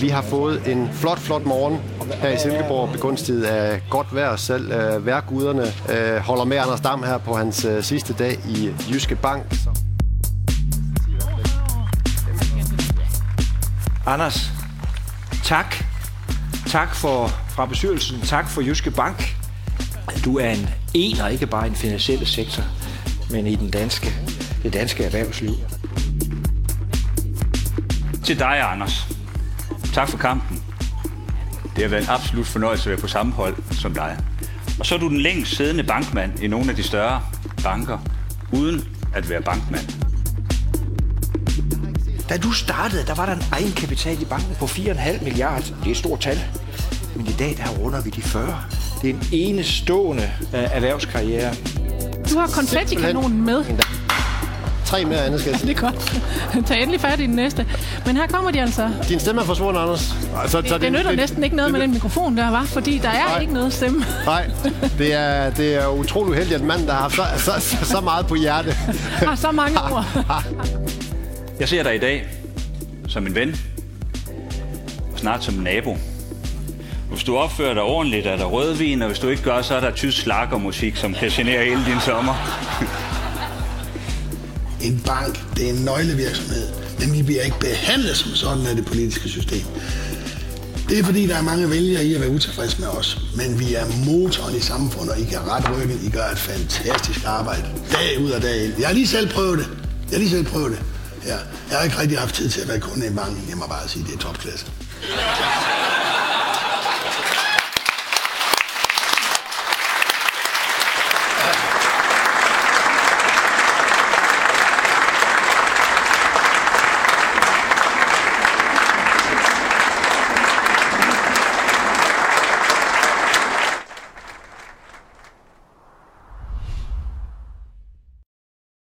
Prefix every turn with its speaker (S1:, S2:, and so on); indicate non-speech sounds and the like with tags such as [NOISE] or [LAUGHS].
S1: Vi har fået en flot, flot morgen her i Silkeborg, begunstiget af godt vejr. Selv øh, værkuderne øh, holder med Anders Dam her på hans øh, sidste dag i Jyske Bank.
S2: Anders, tak. Tak for, fra bestyrelsen. Tak for Jyske Bank. Du er en ener, ikke bare i den finansielle sektor, men i den danske, det danske erhvervsliv.
S3: Til dig, Anders. Tak for kampen. Det har været en absolut fornøjelse at være på samme hold som dig. Og så er du den længst siddende bankmand i nogle af de større banker, uden at være bankmand.
S2: Da du startede, der var der en egenkapital i banken på 4,5 milliarder. Det er et stort tal. Men i dag, der runder vi de 40. Det er en enestående uh, erhvervskarriere.
S4: Du har konfettikanonen med.
S1: Tre mere, Anne, skal
S4: Det er godt. [LAUGHS] Tag endelig fat i den næste. Men her kommer de altså.
S1: Din stemme er forsvundet, Anders. Så,
S4: Det, det nytter næsten ikke noget med den mikrofon der, var, fordi der er
S1: Nej.
S4: ikke noget stemme.
S1: Nej, det er, det er utrolig uheldigt, at en mand, der har haft så, så, så, så meget på hjerte, [LAUGHS]
S4: Har så mange ord.
S3: Jeg ser dig i dag som en ven, og snart som en nabo. Hvis du opfører dig ordentligt, er der rødvin, og hvis du ikke gør, så er der tysk slakkermusik, som kan genere hele din sommer. [LAUGHS]
S5: En bank, det er en nøglevirksomhed, men vi bliver ikke behandlet som sådan af det politiske system. Det er fordi, der er mange vælgere i at være utilfredse med os, men vi er motoren i samfundet, og I kan ret ryggen, I gør et fantastisk arbejde, dag ud og dag ind. Jeg har lige selv prøvet det. Jeg har lige selv prøvet det. Ja. Jeg har ikke rigtig haft tid til at være kunde i banken. Jeg må bare sige, det er topklasse.